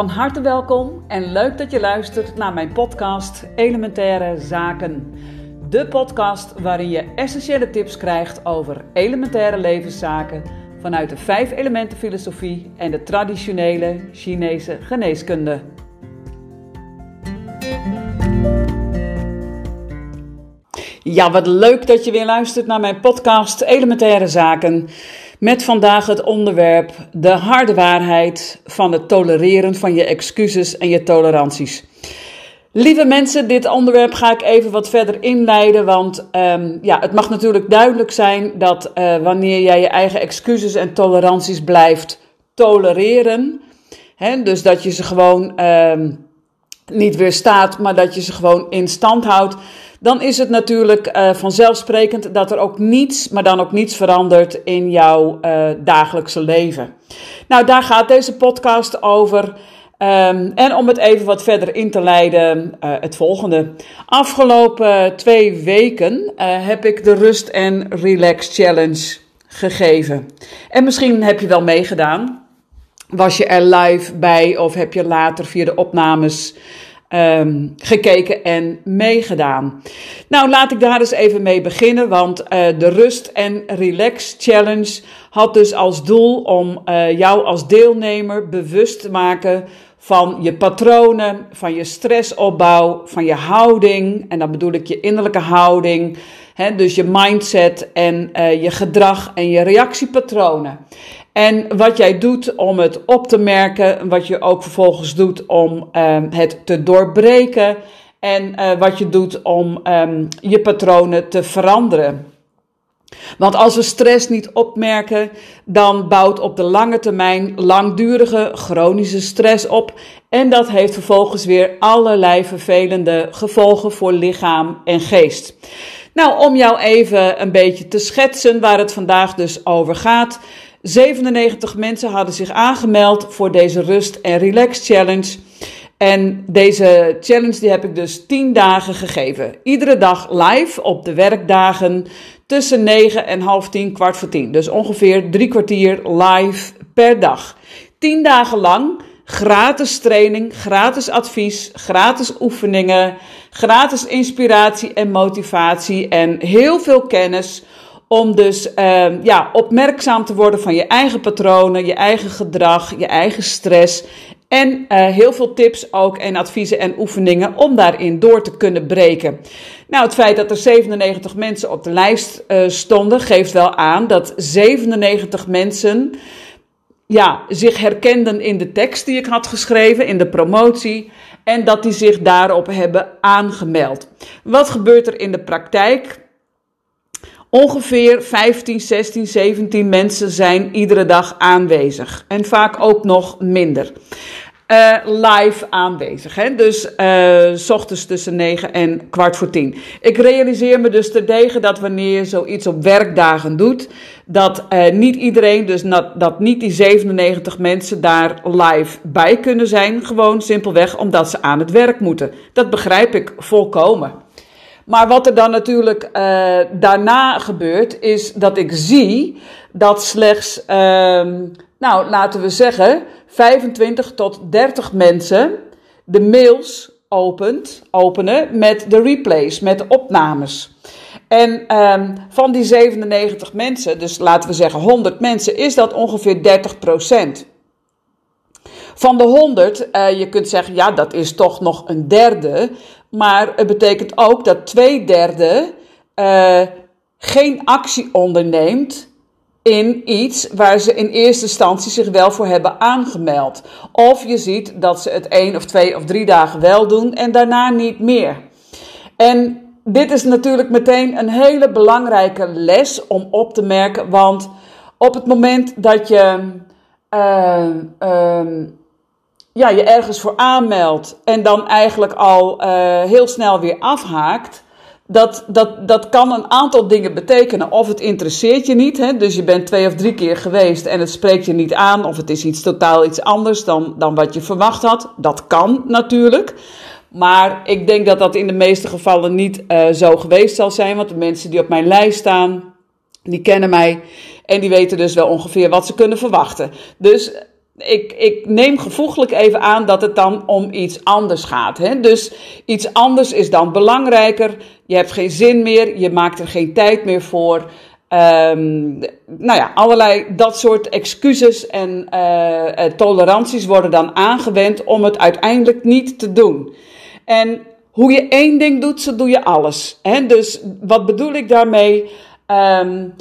Van harte welkom en leuk dat je luistert naar mijn podcast Elementaire Zaken. De podcast waarin je essentiële tips krijgt over elementaire levenszaken vanuit de vijf elementen filosofie en de traditionele Chinese geneeskunde. Ja, wat leuk dat je weer luistert naar mijn podcast Elementaire Zaken. Met vandaag het onderwerp de harde waarheid van het tolereren van je excuses en je toleranties. Lieve mensen, dit onderwerp ga ik even wat verder inleiden, want um, ja, het mag natuurlijk duidelijk zijn dat uh, wanneer jij je eigen excuses en toleranties blijft tolereren, hè, dus dat je ze gewoon um, niet weerstaat, maar dat je ze gewoon in stand houdt, dan is het natuurlijk uh, vanzelfsprekend dat er ook niets, maar dan ook niets verandert in jouw uh, dagelijkse leven. Nou, daar gaat deze podcast over. Um, en om het even wat verder in te leiden, uh, het volgende. Afgelopen twee weken heb ik de Rust en Relax Challenge gegeven. En misschien heb je wel meegedaan. Was je er live bij of heb je later via de opnames um, gekeken en meegedaan. Nou, laat ik daar eens even mee beginnen, want uh, de Rust en Relax Challenge had dus als doel om uh, jou als deelnemer bewust te maken van je patronen, van je stressopbouw, van je houding. En dan bedoel ik je innerlijke houding, hè, dus je mindset en uh, je gedrag en je reactiepatronen. En wat jij doet om het op te merken, wat je ook vervolgens doet om um, het te doorbreken en uh, wat je doet om um, je patronen te veranderen. Want als we stress niet opmerken, dan bouwt op de lange termijn langdurige chronische stress op. En dat heeft vervolgens weer allerlei vervelende gevolgen voor lichaam en geest. Nou, om jou even een beetje te schetsen waar het vandaag dus over gaat. 97 mensen hadden zich aangemeld voor deze Rust en Relax Challenge. En deze challenge die heb ik dus 10 dagen gegeven. Iedere dag live op de werkdagen tussen 9 en half 10, kwart voor 10. Dus ongeveer drie kwartier live per dag. 10 dagen lang gratis training, gratis advies, gratis oefeningen, gratis inspiratie en motivatie en heel veel kennis om dus uh, ja, opmerkzaam te worden van je eigen patronen, je eigen gedrag, je eigen stress. En uh, heel veel tips ook en adviezen en oefeningen om daarin door te kunnen breken. Nou, het feit dat er 97 mensen op de lijst uh, stonden, geeft wel aan dat 97 mensen ja, zich herkenden in de tekst die ik had geschreven, in de promotie. En dat die zich daarop hebben aangemeld. Wat gebeurt er in de praktijk? Ongeveer 15, 16, 17 mensen zijn iedere dag aanwezig. En vaak ook nog minder. Uh, live aanwezig. Hè? Dus s ochtends tussen 9 en kwart voor 10. Ik realiseer me dus terdege dat wanneer je zoiets op werkdagen doet, dat uh, niet iedereen, dus dat niet die 97 mensen daar live bij kunnen zijn. Gewoon simpelweg omdat ze aan het werk moeten. Dat begrijp ik volkomen. Maar wat er dan natuurlijk uh, daarna gebeurt, is dat ik zie dat slechts, uh, nou laten we zeggen, 25 tot 30 mensen de mails opent, openen met de replays, met de opnames. En um, van die 97 mensen, dus laten we zeggen 100 mensen, is dat ongeveer 30 procent. Van de 100, uh, je kunt zeggen, ja, dat is toch nog een derde. Maar het betekent ook dat twee derde uh, geen actie onderneemt in iets waar ze in eerste instantie zich wel voor hebben aangemeld. Of je ziet dat ze het één of twee of drie dagen wel doen en daarna niet meer. En dit is natuurlijk meteen een hele belangrijke les om op te merken, want op het moment dat je uh, ja, je ergens voor aanmeldt en dan eigenlijk al uh, heel snel weer afhaakt, dat, dat, dat kan een aantal dingen betekenen. Of het interesseert je niet, hè? dus je bent twee of drie keer geweest en het spreekt je niet aan, of het is iets totaal iets anders dan, dan wat je verwacht had. Dat kan natuurlijk. Maar ik denk dat dat in de meeste gevallen niet uh, zo geweest zal zijn, want de mensen die op mijn lijst staan, die kennen mij en die weten dus wel ongeveer wat ze kunnen verwachten. Dus ik, ik neem gevoeglijk even aan dat het dan om iets anders gaat. Hè? Dus iets anders is dan belangrijker. Je hebt geen zin meer, je maakt er geen tijd meer voor. Um, nou ja, allerlei dat soort excuses en uh, toleranties worden dan aangewend om het uiteindelijk niet te doen. En hoe je één ding doet, zo doe je alles. Hè? Dus wat bedoel ik daarmee? Um,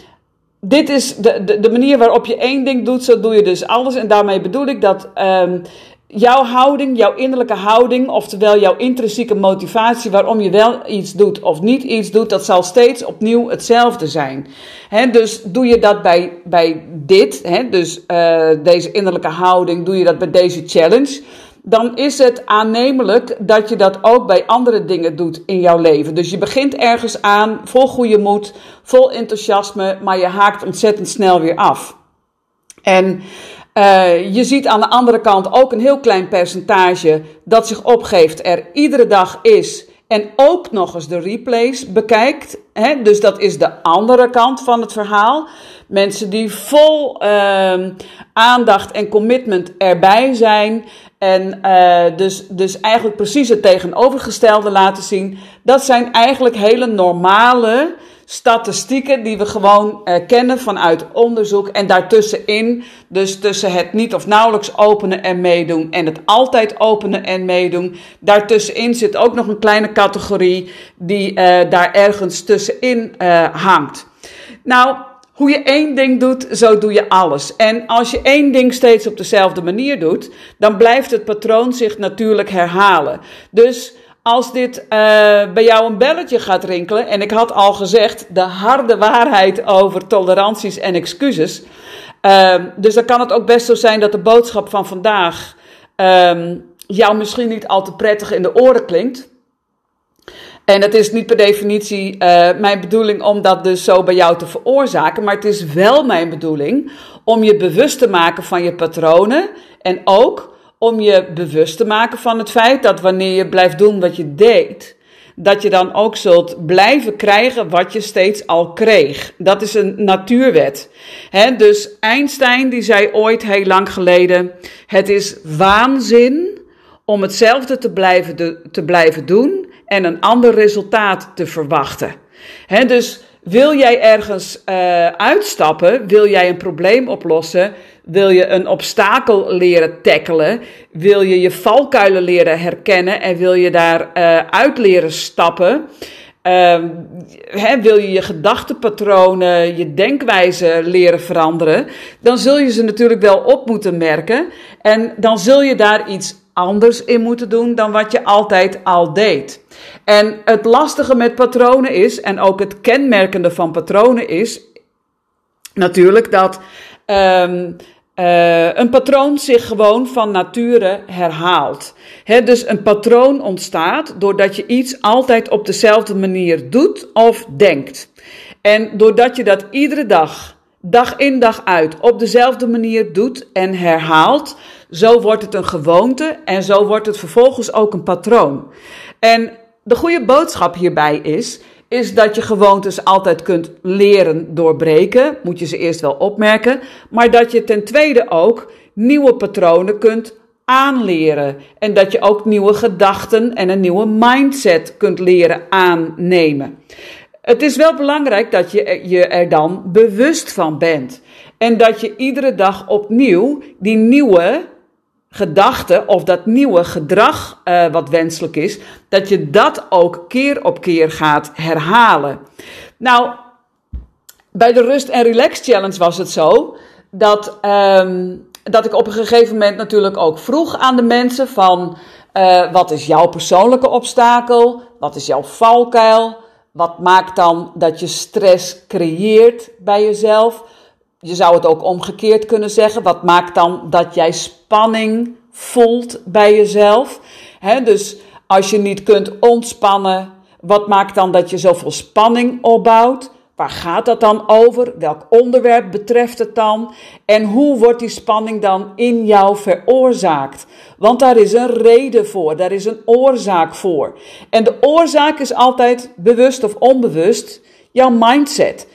dit is de, de, de, manier waarop je één ding doet, zo doe je dus alles. En daarmee bedoel ik dat um, jouw houding, jouw innerlijke houding, oftewel jouw intrinsieke motivatie waarom je wel iets doet of niet iets doet, dat zal steeds opnieuw hetzelfde zijn. Dus doe je dat bij, bij dit, dus uh, deze innerlijke houding, doe je dat bij deze challenge dan is het aannemelijk dat je dat ook bij andere dingen doet in jouw leven. Dus je begint ergens aan, vol goede moed, vol enthousiasme, maar je haakt ontzettend snel weer af. En uh, je ziet aan de andere kant ook een heel klein percentage dat zich opgeeft, er iedere dag is en ook nog eens de replays bekijkt. Hè? Dus dat is de andere kant van het verhaal. Mensen die vol uh, aandacht en commitment erbij zijn. En uh, dus, dus eigenlijk precies het tegenovergestelde laten zien. Dat zijn eigenlijk hele normale statistieken die we gewoon uh, kennen vanuit onderzoek. En daartussenin, dus tussen het niet of nauwelijks openen en meedoen en het altijd openen en meedoen. Daartussenin zit ook nog een kleine categorie die uh, daar ergens tussenin hangt. Nou, hoe je één ding doet, zo doe je alles. En als je één ding steeds op dezelfde manier doet, dan blijft het patroon zich natuurlijk herhalen. Dus als dit uh, bij jou een belletje gaat rinkelen, en ik had al gezegd de harde waarheid over toleranties en excuses. Uh, dus dan kan het ook best zo zijn dat de boodschap van vandaag uh, jou misschien niet al te prettig in de oren klinkt. En het is niet per definitie uh, mijn bedoeling om dat dus zo bij jou te veroorzaken. Maar het is wel mijn bedoeling om je bewust te maken van je patronen. En ook om je bewust te maken van het feit dat wanneer je blijft doen wat je deed, dat je dan ook zult blijven krijgen wat je steeds al kreeg. Dat is een natuurwet. Dus Einstein die zei ooit heel lang geleden: Het is waanzin om hetzelfde te blijven, te blijven doen en een ander resultaat te verwachten. Dus wil jij ergens uh, uitstappen, wil jij een probleem oplossen, wil je een obstakel leren tackelen, wil je je valkuilen leren herkennen en wil je daar uh, uit leren stappen, uh, wil je je gedachtenpatronen, je denkwijze leren veranderen, dan zul je ze natuurlijk wel op moeten merken en dan zul je daar iets anders in moeten doen dan wat je altijd al deed. En het lastige met patronen is, en ook het kenmerkende van patronen is, natuurlijk dat um, uh, een patroon zich gewoon van nature herhaalt. He, dus een patroon ontstaat doordat je iets altijd op dezelfde manier doet of denkt. En doordat je dat iedere dag, dag in dag uit, op dezelfde manier doet en herhaalt, zo wordt het een gewoonte en zo wordt het vervolgens ook een patroon. En de goede boodschap hierbij is, is dat je gewoontes altijd kunt leren doorbreken. Moet je ze eerst wel opmerken. Maar dat je ten tweede ook nieuwe patronen kunt aanleren. En dat je ook nieuwe gedachten en een nieuwe mindset kunt leren aannemen. Het is wel belangrijk dat je je er dan bewust van bent. En dat je iedere dag opnieuw die nieuwe gedachte of dat nieuwe gedrag uh, wat wenselijk is, dat je dat ook keer op keer gaat herhalen. Nou, bij de Rust en Relax Challenge was het zo dat, um, dat ik op een gegeven moment natuurlijk ook vroeg aan de mensen van uh, wat is jouw persoonlijke obstakel? Wat is jouw valkuil? Wat maakt dan dat je stress creëert bij jezelf? Je zou het ook omgekeerd kunnen zeggen. Wat maakt dan dat jij spanning voelt bij jezelf? Dus als je niet kunt ontspannen, wat maakt dan dat je zoveel spanning opbouwt? Waar gaat dat dan over? Welk onderwerp betreft het dan? En hoe wordt die spanning dan in jou veroorzaakt? Want daar is een reden voor, daar is een oorzaak voor. En de oorzaak is altijd bewust of onbewust jouw mindset.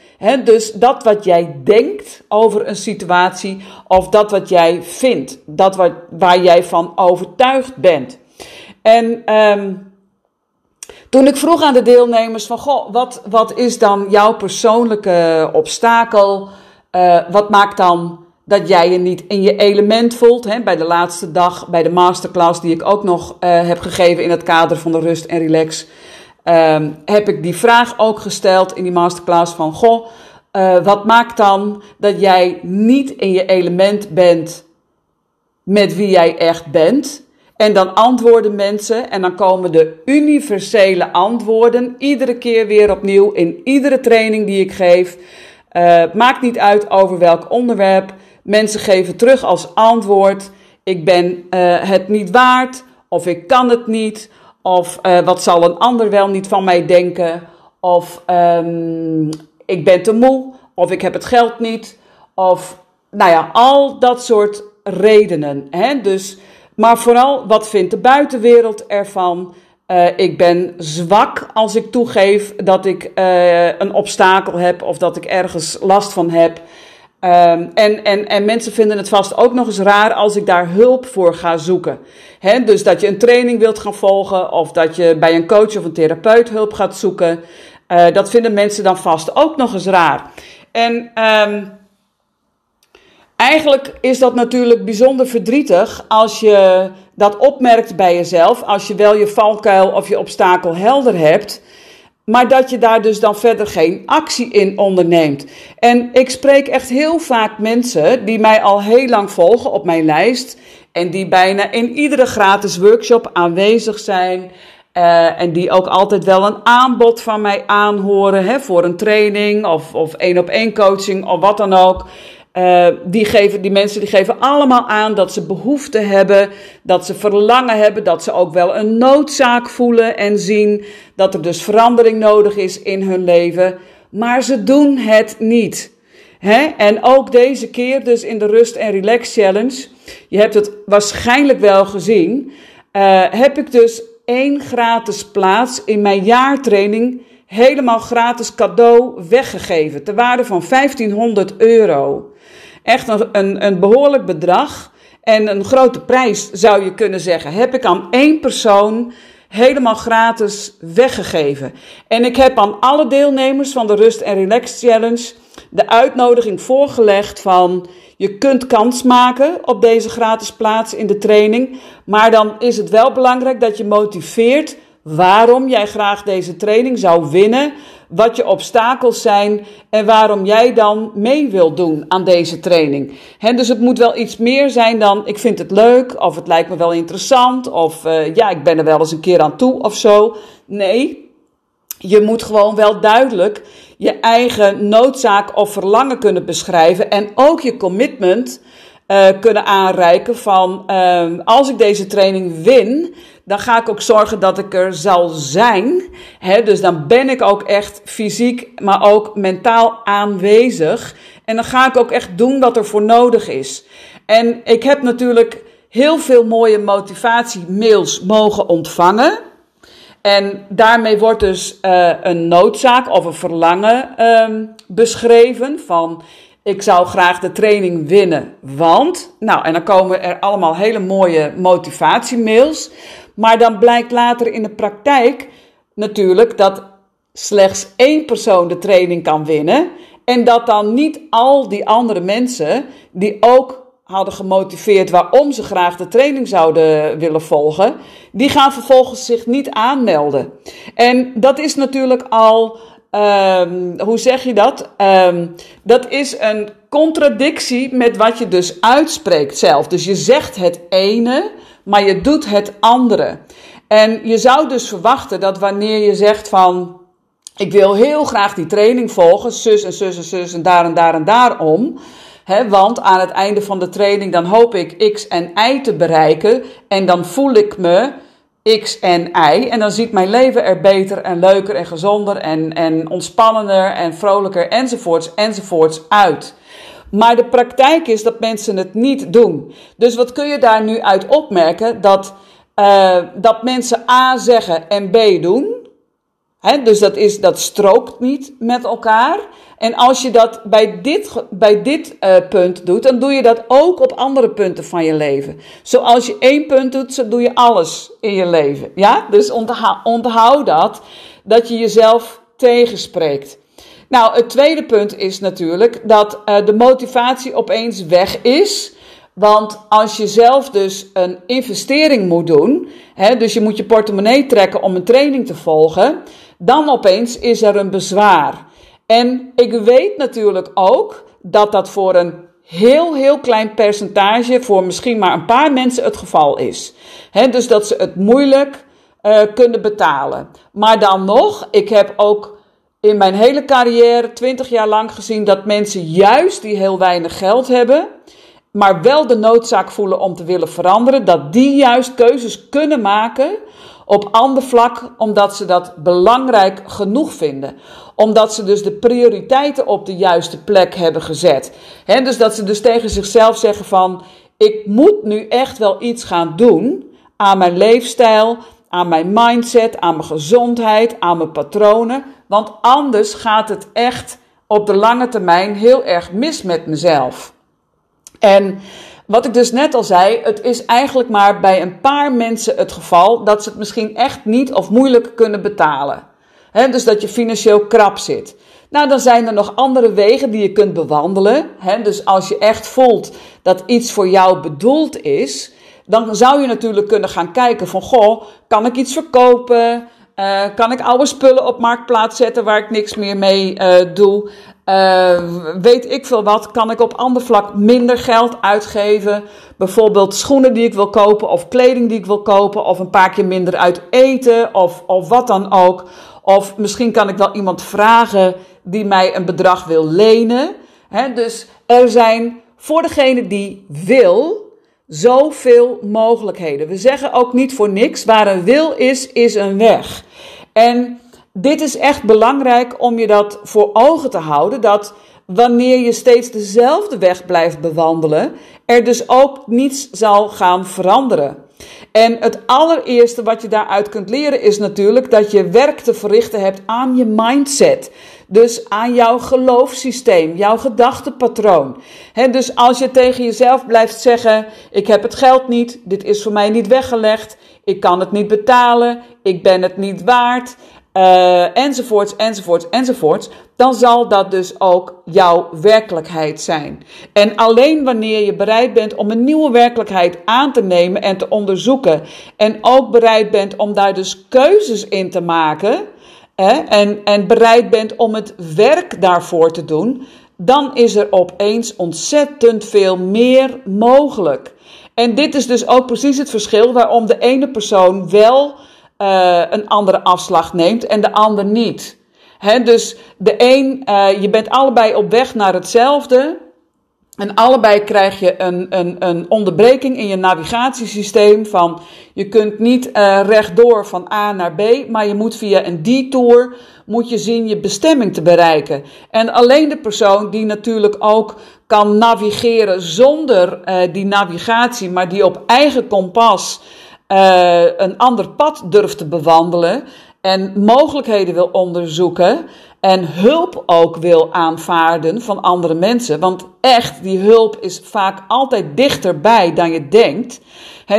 Dus dat wat jij denkt over een situatie of dat wat jij vindt, dat wat, waar jij van overtuigd bent. En um, toen ik vroeg aan de deelnemers van, goh, wat, wat is dan jouw persoonlijke obstakel? Uh, wat maakt dan dat jij je niet in je element voelt? Bij de laatste dag, bij de masterclass die ik ook nog uh, heb gegeven in het kader van de rust en relax, um, heb ik die vraag ook gesteld in die masterclass van, goh, uh, wat maakt dan dat jij niet in je element bent met wie jij echt bent? En dan antwoorden mensen en dan komen de universele antwoorden iedere keer weer opnieuw in iedere training die ik geef. Uh, maakt niet uit over welk onderwerp. Mensen geven terug als antwoord: ik ben uh, het niet waard, of ik kan het niet, of uh, wat zal een ander wel niet van mij denken, of um, ik ben te moe, of ik heb het geld niet, of nou ja, al dat soort redenen. Hè? Dus maar vooral, wat vindt de buitenwereld ervan? Uh, ik ben zwak als ik toegeef dat ik uh, een obstakel heb of dat ik ergens last van heb. Um, en, en, en mensen vinden het vast ook nog eens raar als ik daar hulp voor ga zoeken. Dus dat je een training wilt gaan volgen of dat je bij een coach of een therapeut hulp gaat zoeken. Uh, dat vinden mensen dan vast ook nog eens raar. En um, Eigenlijk is dat natuurlijk bijzonder verdrietig als je dat opmerkt bij jezelf, als je wel je valkuil of je obstakel helder hebt, maar dat je daar dus dan verder geen actie in onderneemt. En ik spreek echt heel vaak mensen die mij al heel lang volgen op mijn lijst en die bijna in iedere gratis workshop aanwezig zijn. Uh, en die ook altijd wel een aanbod van mij aanhoren hè, voor een training of, of één op één coaching of wat dan ook. Uh, die, geven, die mensen die geven allemaal aan dat ze behoefte hebben, dat ze verlangen hebben, dat ze ook wel een noodzaak voelen en zien dat er dus verandering nodig is in hun leven. Maar ze doen het niet. Hè? En ook deze keer, dus in de Rust en Relax Challenge, je hebt het waarschijnlijk wel gezien, uh, heb ik dus één gratis plaats in mijn jaartraining helemaal gratis cadeau weggegeven. Ter waarde van 1500 euro. Echt een, een, een behoorlijk bedrag. En een grote prijs zou je kunnen zeggen. Heb ik aan één persoon helemaal gratis weggegeven. En ik heb aan alle deelnemers van de Rust en Relax Challenge de uitnodiging voorgelegd van je kunt kans maken op deze gratis plaats in de training. Maar dan is het wel belangrijk dat je motiveert waarom jij graag deze training zou winnen, wat je obstakels zijn en waarom jij dan mee wilt doen aan deze training. dus het moet wel iets meer zijn dan ik vind het leuk of het lijkt me wel interessant of uh, ja, ik ben er wel eens een keer aan toe of zo. Nee, je moet gewoon wel duidelijk je eigen noodzaak of verlangen kunnen beschrijven en ook je commitment uh, kunnen aanreiken van uh, als ik deze training win, dan ga ik ook zorgen dat ik er zal zijn. Hè? Dus dan ben ik ook echt fysiek, maar ook mentaal aanwezig. En dan ga ik ook echt doen wat er voor nodig is. En ik heb natuurlijk heel veel mooie motivatiemails mogen ontvangen. En daarmee wordt dus uh, een noodzaak of een verlangen uh, beschreven van ik zou graag de training winnen, want. Nou, en dan komen er allemaal hele mooie motivatiemails. Maar dan blijkt later in de praktijk natuurlijk dat slechts één persoon de training kan winnen. En dat dan niet al die andere mensen die ook hadden gemotiveerd waarom ze graag de training zouden willen volgen, die gaan vervolgens zich niet aanmelden. En dat is natuurlijk al, um, hoe zeg je dat? Um, dat is een contradictie met wat je dus uitspreekt zelf. Dus je zegt het ene, maar je doet het andere. En je zou dus verwachten dat wanneer je zegt van, ik wil heel graag die training volgen, zus en zus en zus en daar en daar en daarom. He, want aan het einde van de training dan hoop ik X en Y te bereiken. En dan voel ik me X en Y. En dan ziet mijn leven er beter en leuker en gezonder en, en ontspannender en vrolijker enzovoorts enzovoorts uit. Maar de praktijk is dat mensen het niet doen. Dus wat kun je daar nu uit opmerken? Dat, uh, dat mensen A zeggen en B doen. dus dat, is, dat strookt niet met elkaar. En als je dat bij dit, bij dit uh, punt doet, dan doe je dat ook op andere punten van je leven. Zoals je één punt doet, zo doe je alles in je leven. Ja? Dus onthoud, dat, dat je jezelf tegenspreekt. Nou, het tweede punt is natuurlijk dat uh, de motivatie opeens weg is. Want als je zelf dus een investering moet doen, hè, dus je moet je portemonnee trekken om een training te volgen, dan opeens is er een bezwaar. En ik weet natuurlijk ook dat dat voor een heel, heel klein percentage, voor misschien maar een paar mensen het geval is. Dus dat ze het moeilijk uh, kunnen betalen. Maar dan nog, ik heb ook in mijn hele carrière, 20 jaar lang gezien, dat mensen juist die heel weinig geld hebben, maar wel de noodzaak voelen om te willen veranderen, dat die juist keuzes kunnen maken op ander vlak, omdat ze dat belangrijk genoeg vinden. Omdat ze dus de prioriteiten op de juiste plek hebben gezet. Dus dat ze dus tegen zichzelf zeggen van, ik moet nu echt wel iets gaan doen aan mijn leefstijl, aan mijn mindset, aan mijn gezondheid, aan mijn patronen. Want anders gaat het echt op de lange termijn heel erg mis met mezelf. En wat ik dus net al zei, het is eigenlijk maar bij een paar mensen het geval dat ze het misschien echt niet of moeilijk kunnen betalen. Dus dat je financieel krap zit. Nou, dan zijn er nog andere wegen die je kunt bewandelen. dus als je echt voelt dat iets voor jou bedoeld is, dan zou je natuurlijk kunnen gaan kijken van, goh, kan ik iets verkopen? Uh, kan ik oude spullen op marktplaats zetten waar ik niks meer mee uh, doe? Uh, weet ik veel wat, kan ik op ander vlak minder geld uitgeven? Bijvoorbeeld schoenen die ik wil kopen, of kleding die ik wil kopen, of een paar keer minder uit eten, of, of wat dan ook. Of misschien kan ik wel iemand vragen die mij een bedrag wil lenen. Dus er zijn voor degene die wil, zoveel mogelijkheden. We zeggen ook niet voor niks, waar een wil is, is een weg. En dit is echt belangrijk om je dat voor ogen te houden, dat wanneer je steeds dezelfde weg blijft bewandelen, er dus ook niets zal gaan veranderen. En het allereerste wat je daaruit kunt leren is natuurlijk dat je werk te verrichten hebt aan je mindset. Dus aan jouw geloofssysteem, jouw gedachtepatroon. dus als je tegen jezelf blijft zeggen: Ik heb het geld niet, dit is voor mij niet weggelegd, ik kan het niet betalen, ik ben het niet waard. Uh, enzovoorts, enzovoorts, enzovoorts, dan zal dat dus ook jouw werkelijkheid zijn. En alleen wanneer je bereid bent om een nieuwe werkelijkheid aan te nemen en te onderzoeken, en ook bereid bent om daar dus keuzes in te maken, en, en bereid bent om het werk daarvoor te doen, dan is er opeens ontzettend veel meer mogelijk. En dit is dus ook precies het verschil waarom de ene persoon wel uh, een andere afslag neemt en de ander niet. Dus de een, uh, je bent allebei op weg naar hetzelfde. En allebei krijg je een, een, een onderbreking in je navigatiesysteem van je kunt niet uh, rechtdoor van A naar B, maar je moet via een detour moet je zien je bestemming te bereiken. En alleen de persoon die natuurlijk ook kan navigeren zonder die navigatie, maar die op eigen kompas uh, een ander pad durft te bewandelen en mogelijkheden wil onderzoeken en hulp ook wil aanvaarden van andere mensen. Want echt, die hulp is vaak altijd dichterbij dan je denkt.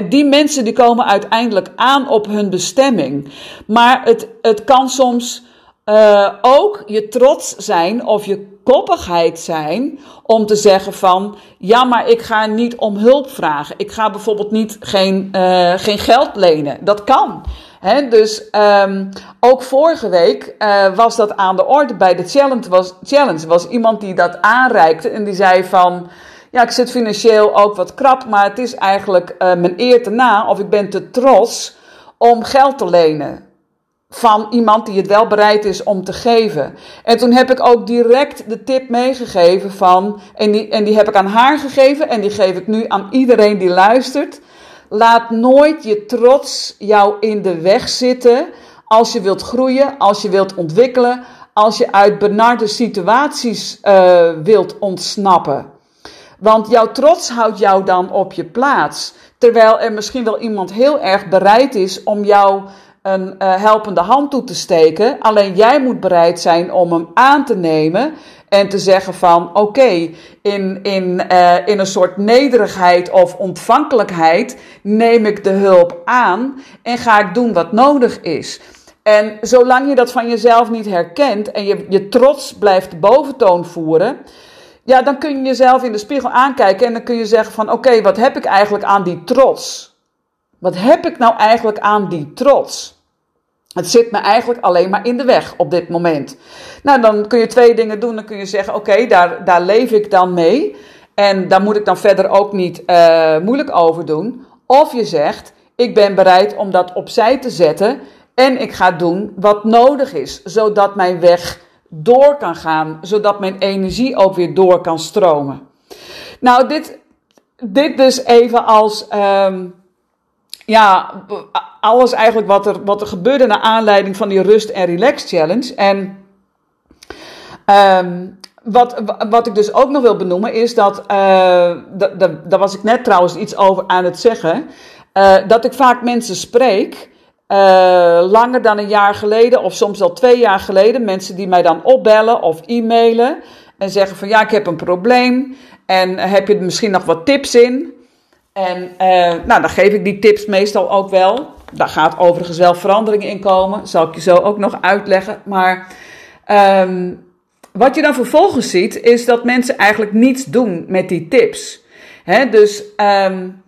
die mensen die komen uiteindelijk aan op hun bestemming. Maar het, het kan soms uh, ook je trots zijn of je koppigheid zijn om te zeggen van ja, maar ik ga niet om hulp vragen. Ik ga bijvoorbeeld niet geen, uh, geen geld lenen. Dat kan. He, dus um, ook vorige week uh, was dat aan de orde bij de challenge. Was, challenge was iemand die dat aanreikte en die zei van ja, ik zit financieel ook wat krap, maar het is eigenlijk uh, mijn eer te na of ik ben te trots om geld te lenen van iemand die het wel bereid is om te geven. En toen heb ik ook direct de tip meegegeven van, en die, en die heb ik aan haar gegeven en die geef ik nu aan iedereen die luistert. Laat nooit je trots jou in de weg zitten als je wilt groeien, als je wilt ontwikkelen, als je uit benarde situaties uh, wilt ontsnappen. Want jouw trots houdt jou dan op je plaats. Terwijl er misschien wel iemand heel erg bereid is om jou een uh, helpende hand toe te steken. Alleen jij moet bereid zijn om hem aan te nemen en te zeggen van oké, in, in, uh, in een soort nederigheid of ontvankelijkheid neem ik de hulp aan en ga ik doen wat nodig is. En zolang je dat van jezelf niet herkent en je, je trots blijft boventoon voeren, ja, dan kun je jezelf in de spiegel aankijken en dan kun je zeggen van oké, wat heb ik eigenlijk aan die trots? Wat heb ik nou eigenlijk aan die trots? Het zit me eigenlijk alleen maar in de weg op dit moment. Nou, dan kun je twee dingen doen. Dan kun je zeggen: Oké, daar, daar leef ik dan mee. En daar moet ik dan verder ook niet uh, moeilijk over doen. Of je zegt: Ik ben bereid om dat opzij te zetten. En ik ga doen wat nodig is, zodat mijn weg door kan gaan, zodat mijn energie ook weer door kan stromen. Nou, dit, dit dus even als. Um, ja, alles eigenlijk wat er, wat er gebeurde naar aanleiding van die Rust en Relax Challenge. En um, wat, wat ik dus ook nog wil benoemen is dat, uh, daar was ik net trouwens iets over aan het zeggen, uh, dat ik vaak mensen spreek, uh, langer dan een jaar geleden of soms al twee jaar geleden, mensen die mij dan opbellen of e-mailen en zeggen van ja, ik heb een probleem en heb je er misschien nog wat tips in? En uh, nou, dan geef ik die tips meestal ook wel. Daar gaat overigens wel verandering in komen. Zal ik je zo ook nog uitleggen. Maar um, wat je dan vervolgens ziet, is dat mensen eigenlijk niets doen met die tips. He, dus um,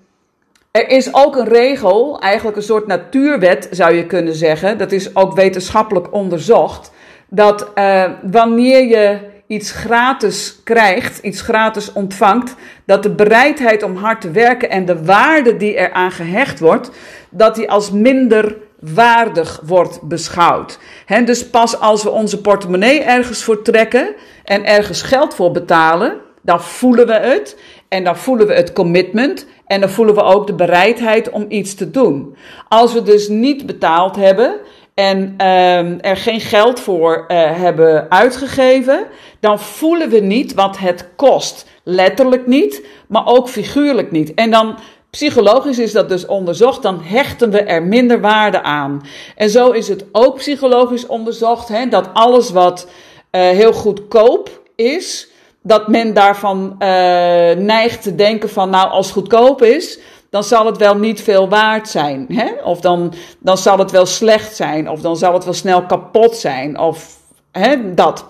er is ook een regel, eigenlijk een soort natuurwet zou je kunnen zeggen. Dat is ook wetenschappelijk onderzocht. Dat uh, wanneer je iets gratis krijgt, iets gratis ontvangt, dat de bereidheid om hard te werken en de waarde die eraan gehecht wordt, dat die als minder waardig wordt beschouwd. Dus pas als we onze portemonnee ergens voor trekken en ergens geld voor betalen, dan voelen we het en dan voelen we het commitment en dan voelen we ook de bereidheid om iets te doen. Als we dus niet betaald hebben en um, er geen geld voor uh, hebben uitgegeven, dan voelen we niet wat het kost. Letterlijk niet, maar ook figuurlijk niet. En dan Psychologisch is dat dus onderzocht, dan hechten we er minder waarde aan. En zo is het ook psychologisch onderzocht, hè, dat alles wat uh, heel goedkoop is, dat men daarvan uh, neigt te denken van, nou, als goedkoop is, dan zal het wel niet veel waard zijn. Hè? Of dan, dan zal het wel slecht zijn, of dan zal het wel snel kapot zijn, of hè, dat.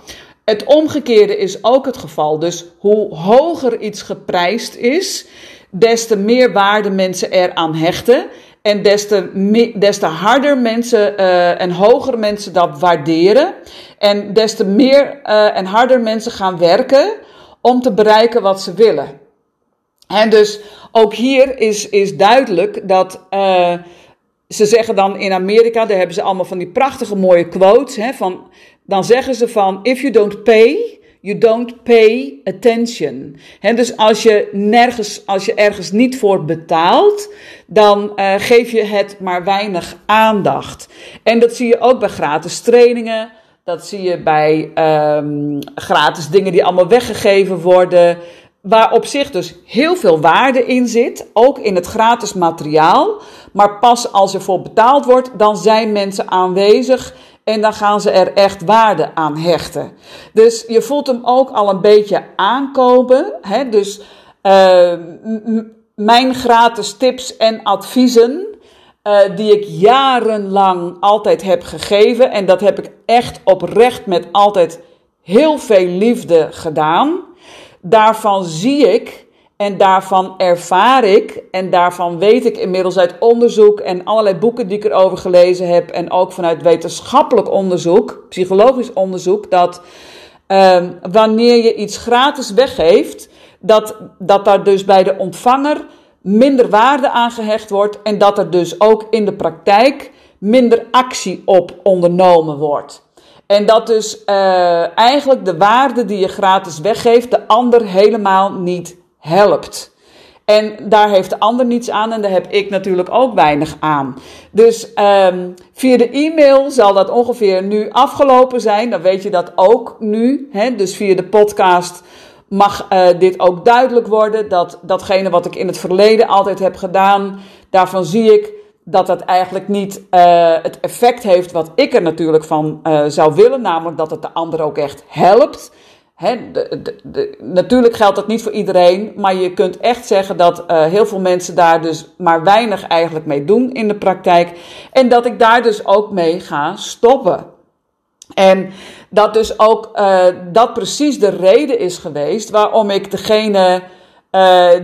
Het omgekeerde is ook het geval. Dus hoe hoger iets geprijsd is, des te meer waarde mensen eraan hechten. En des te, des te harder mensen uh, en hoger mensen dat waarderen. En des te meer uh, en harder mensen gaan werken om te bereiken wat ze willen. En dus ook hier is, is duidelijk dat. Uh, ze zeggen dan in Amerika, daar hebben ze allemaal van die prachtige mooie quotes. Hè, van, dan zeggen ze van: If you don't pay, You don't pay attention. He, dus als je, nergens, als je ergens niet voor betaalt, dan uh, geef je het maar weinig aandacht. En dat zie je ook bij gratis trainingen. Dat zie je bij um, gratis dingen die allemaal weggegeven worden. Waar op zich dus heel veel waarde in zit, ook in het gratis materiaal. Maar pas als er voor betaald wordt, dan zijn mensen aanwezig en dan gaan ze er echt waarde aan hechten. Dus je voelt hem ook al een beetje aankomen. Hè? Dus uh, mijn gratis tips en adviezen, uh, die ik jarenlang altijd heb gegeven. En dat heb ik echt oprecht met altijd heel veel liefde gedaan. Daarvan zie ik en daarvan ervaar ik en daarvan weet ik inmiddels uit onderzoek en allerlei boeken die ik erover gelezen heb en ook vanuit wetenschappelijk onderzoek, psychologisch onderzoek, dat uh, wanneer je iets gratis weggeeft, dat, dat daar dus bij de ontvanger minder waarde aan gehecht wordt en dat er dus ook in de praktijk minder actie op ondernomen wordt. En dat dus uh, eigenlijk de waarde die je gratis weggeeft, de ander helemaal niet helpt. En daar heeft de ander niets aan en daar heb ik natuurlijk ook weinig aan. Dus um, via de e-mail zal dat ongeveer nu afgelopen zijn. Dan weet je dat ook nu. Hè? Dus via de podcast mag uh, dit ook duidelijk worden. Dat datgene wat ik in het verleden altijd heb gedaan, daarvan zie ik dat het eigenlijk niet uh, het effect heeft wat ik er natuurlijk van uh, zou willen, namelijk dat het de ander ook echt helpt. Hè, de, de, natuurlijk geldt dat niet voor iedereen, maar je kunt echt zeggen dat uh, heel veel mensen daar dus maar weinig eigenlijk mee doen in de praktijk. En dat ik daar dus ook mee ga stoppen. En dat dus ook dat precies de reden is geweest waarom ik degene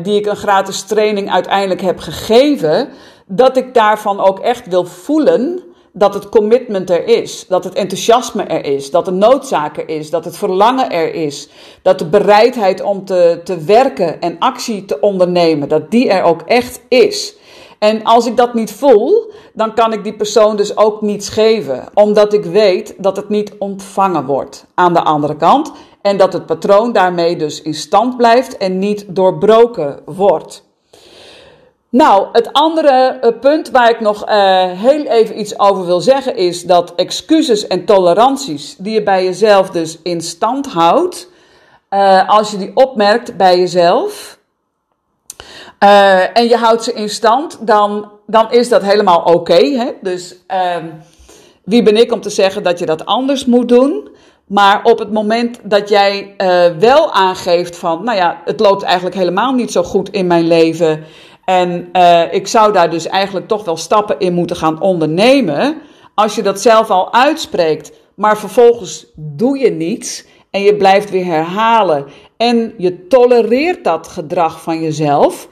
die ik een gratis training uiteindelijk heb gegeven, dat ik daarvan ook echt wil voelen dat het commitment er is, dat het enthousiasme er is, dat de noodzaak er is, dat het verlangen er is, dat de bereidheid om te, te werken en actie te ondernemen, dat die er ook echt is. En als ik dat niet voel, dan kan ik die persoon dus ook niets geven, omdat ik weet dat het niet ontvangen wordt aan de andere kant en dat het patroon daarmee dus in stand blijft en niet doorbroken wordt. Nou, het andere uh, punt waar ik nog uh, heel even iets over wil zeggen is dat excuses en toleranties die je bij jezelf dus in stand houdt, uh, als je die opmerkt bij jezelf en je houdt ze in stand, dan, dan is dat helemaal oké. Dus ehm, wie ben ik om te zeggen dat je dat anders moet doen? Maar op het moment dat jij wel aangeeft van, nou ja, het loopt eigenlijk helemaal niet zo goed in mijn leven. En uh, ik zou daar dus eigenlijk toch wel stappen in moeten gaan ondernemen. Als je dat zelf al uitspreekt, maar vervolgens doe je niets en je blijft weer herhalen en je tolereert dat gedrag van jezelf.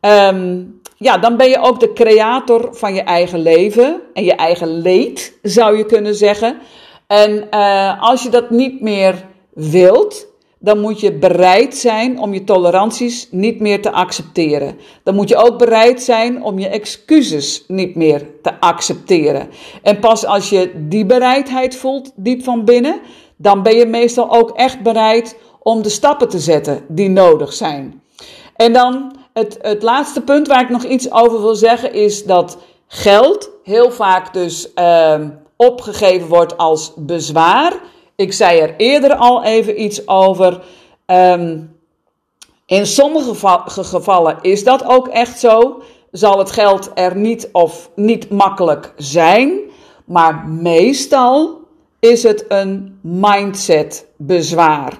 Um, ja, dan ben je ook de creator van je eigen leven en je eigen leed, zou je kunnen zeggen. En uh, als je dat niet meer wilt, dan moet je bereid zijn om je toleranties niet meer te accepteren. Dan moet je ook bereid zijn om je excuses niet meer te accepteren. En pas als je die bereidheid voelt diep van binnen, dan ben je meestal ook echt bereid om de stappen te zetten die nodig zijn. En dan het, het laatste punt waar ik nog iets over wil zeggen is dat geld heel vaak dus uh, opgegeven wordt als bezwaar ik zei er eerder al even iets over. Um, in sommige gevallen is dat ook echt zo. Zal het geld er niet of niet makkelijk zijn. Maar meestal is het een mindset bezwaar.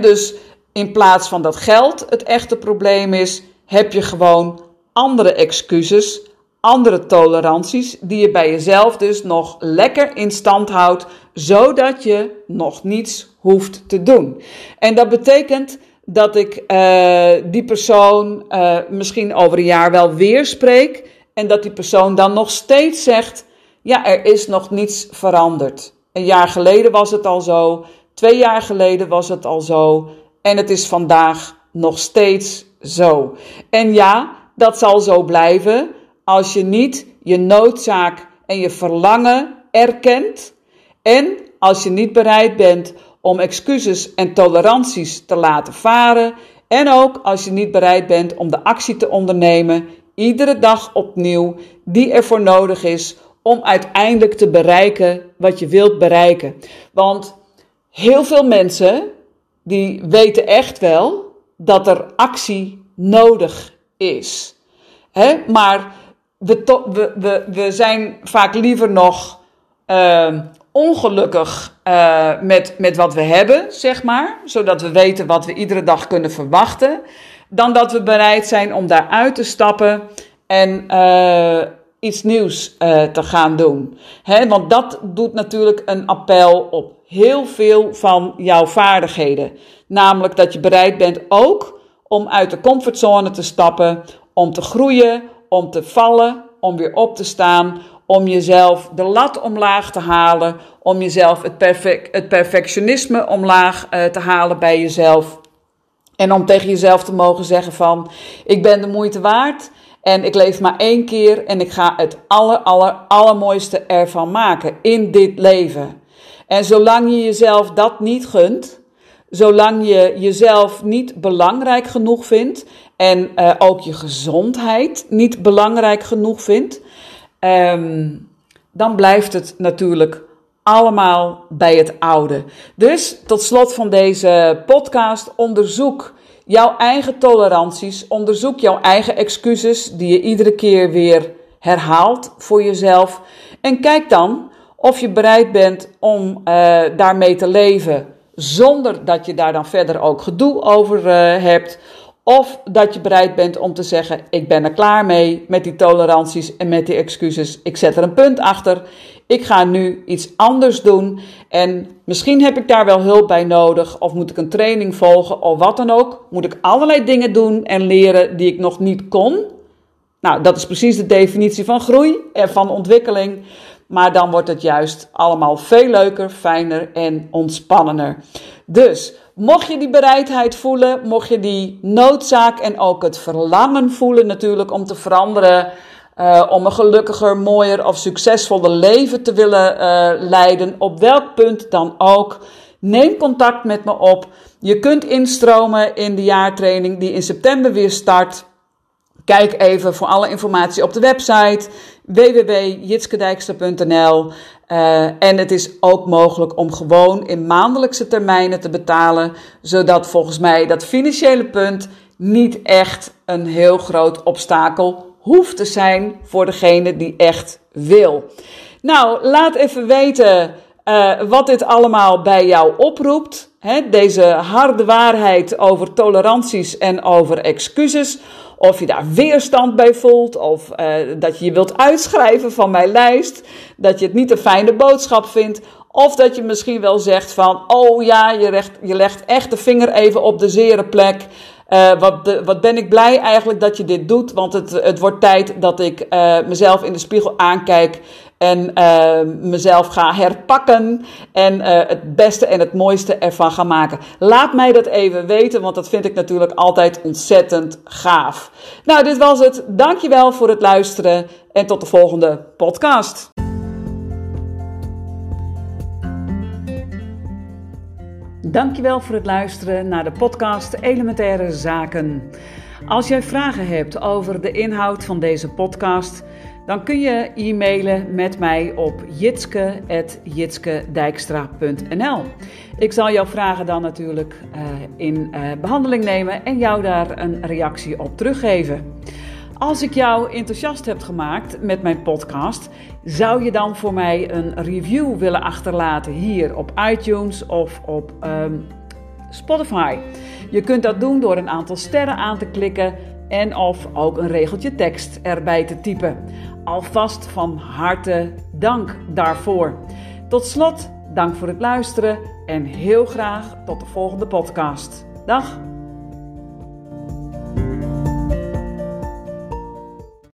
dus in plaats van dat geld het echte probleem is, heb je gewoon andere excuses andere toleranties die je bij jezelf dus nog lekker in stand houdt, zodat je nog niets hoeft te doen. En dat betekent dat ik uh, die persoon uh, misschien over een jaar wel weer spreek en dat die persoon dan nog steeds zegt: ja, er is nog niets veranderd. Een jaar geleden was het al zo, twee jaar geleden was het al zo en het is vandaag nog steeds zo. En ja, dat zal zo blijven als je niet je noodzaak en je verlangen erkent en als je niet bereid bent om excuses en toleranties te laten varen en ook als je niet bereid bent om de actie te ondernemen, iedere dag opnieuw, die ervoor nodig is om uiteindelijk te bereiken wat je wilt bereiken. Want heel veel mensen die weten echt wel dat er actie nodig is. Hè? Maar we, we, zijn vaak liever nog uh, ongelukkig uh, met, met wat we hebben, zeg maar. Zodat we weten wat we iedere dag kunnen verwachten. Dan dat we bereid zijn om daaruit te stappen en uh, iets nieuws te gaan doen. Hè? Want dat doet natuurlijk een appel op heel veel van jouw vaardigheden. Namelijk dat je bereid bent ook om uit de comfortzone te stappen, om te groeien, om te vallen, om weer op te staan, om jezelf de lat omlaag te halen, om jezelf het, perfect, het perfectionisme omlaag uh, te halen bij jezelf. En om tegen jezelf te mogen zeggen van, ik ben de moeite waard en ik leef maar één keer en ik ga het aller, aller, allermooiste ervan maken in dit leven. En zolang je jezelf dat niet gunt, zolang je jezelf niet belangrijk genoeg vindt en uh, ook je gezondheid niet belangrijk genoeg vindt, um, dan blijft het natuurlijk allemaal bij het oude. Dus tot slot van deze podcast, onderzoek jouw eigen toleranties, onderzoek jouw eigen excuses die je iedere keer weer herhaalt voor jezelf. En kijk dan of je bereid bent om uh, daarmee te leven zonder dat je daar dan verder ook gedoe over uh, hebt. Of dat je bereid bent om te zeggen: Ik ben er klaar mee met die toleranties en met die excuses. Ik zet er een punt achter. Ik ga nu iets anders doen. En misschien heb ik daar wel hulp bij nodig. Of moet ik een training volgen of wat dan ook. Moet ik allerlei dingen doen en leren die ik nog niet kon. Nou, dat is precies de definitie van groei en van ontwikkeling. Maar dan wordt het juist allemaal veel leuker, fijner en ontspannender. Dus mocht je die bereidheid voelen, mocht je die noodzaak en ook het verlangen voelen natuurlijk om te veranderen, uh, om een gelukkiger, mooier of succesvoller leven te willen uh, leiden, op welk punt dan ook, neem contact met me op. Je kunt instromen in de jaartraining die in september weer start. Kijk even voor alle informatie op de website www.jitskedijkster.nl. Uh, en het is ook mogelijk om gewoon in maandelijkse termijnen te betalen, zodat volgens mij dat financiële punt niet echt een heel groot obstakel hoeft te zijn voor degene die echt wil. Nou, laat even weten uh, wat dit allemaal bij jou oproept. Deze harde waarheid over toleranties en over excuses. Of je daar weerstand bij voelt, of uh, dat je je wilt uitschrijven van mijn lijst, dat je het niet een fijne boodschap vindt, of dat je misschien wel zegt van, oh ja, je legt, echt de vinger even op de zere plek. Uh, wat, wat ben ik blij eigenlijk dat je dit doet, want het, het wordt tijd dat ik uh, mezelf in de spiegel aankijk en uh, mezelf ga herpakken en het beste en het mooiste ervan ga maken. Laat mij dat even weten, want dat vind ik natuurlijk altijd ontzettend gaaf. Nou, dit was het. Dankjewel voor het luisteren en tot de volgende podcast. Dankjewel voor het luisteren naar de podcast Elementaire Zaken. Als jij vragen hebt over de inhoud van deze podcast, dan kun je e-mailen met mij op jitske.jitskedijkstra.nl. Ik zal jouw vragen dan natuurlijk uh, in uh, behandeling nemen en jou daar een reactie op teruggeven. Als ik jou enthousiast heb gemaakt met mijn podcast, zou je dan voor mij een review willen achterlaten hier op iTunes of op um, Spotify? Je kunt dat doen door een aantal sterren aan te klikken en of ook een regeltje tekst erbij te typen. Alvast van harte dank daarvoor. Tot slot, dank voor het luisteren en heel graag tot de volgende podcast. Dag!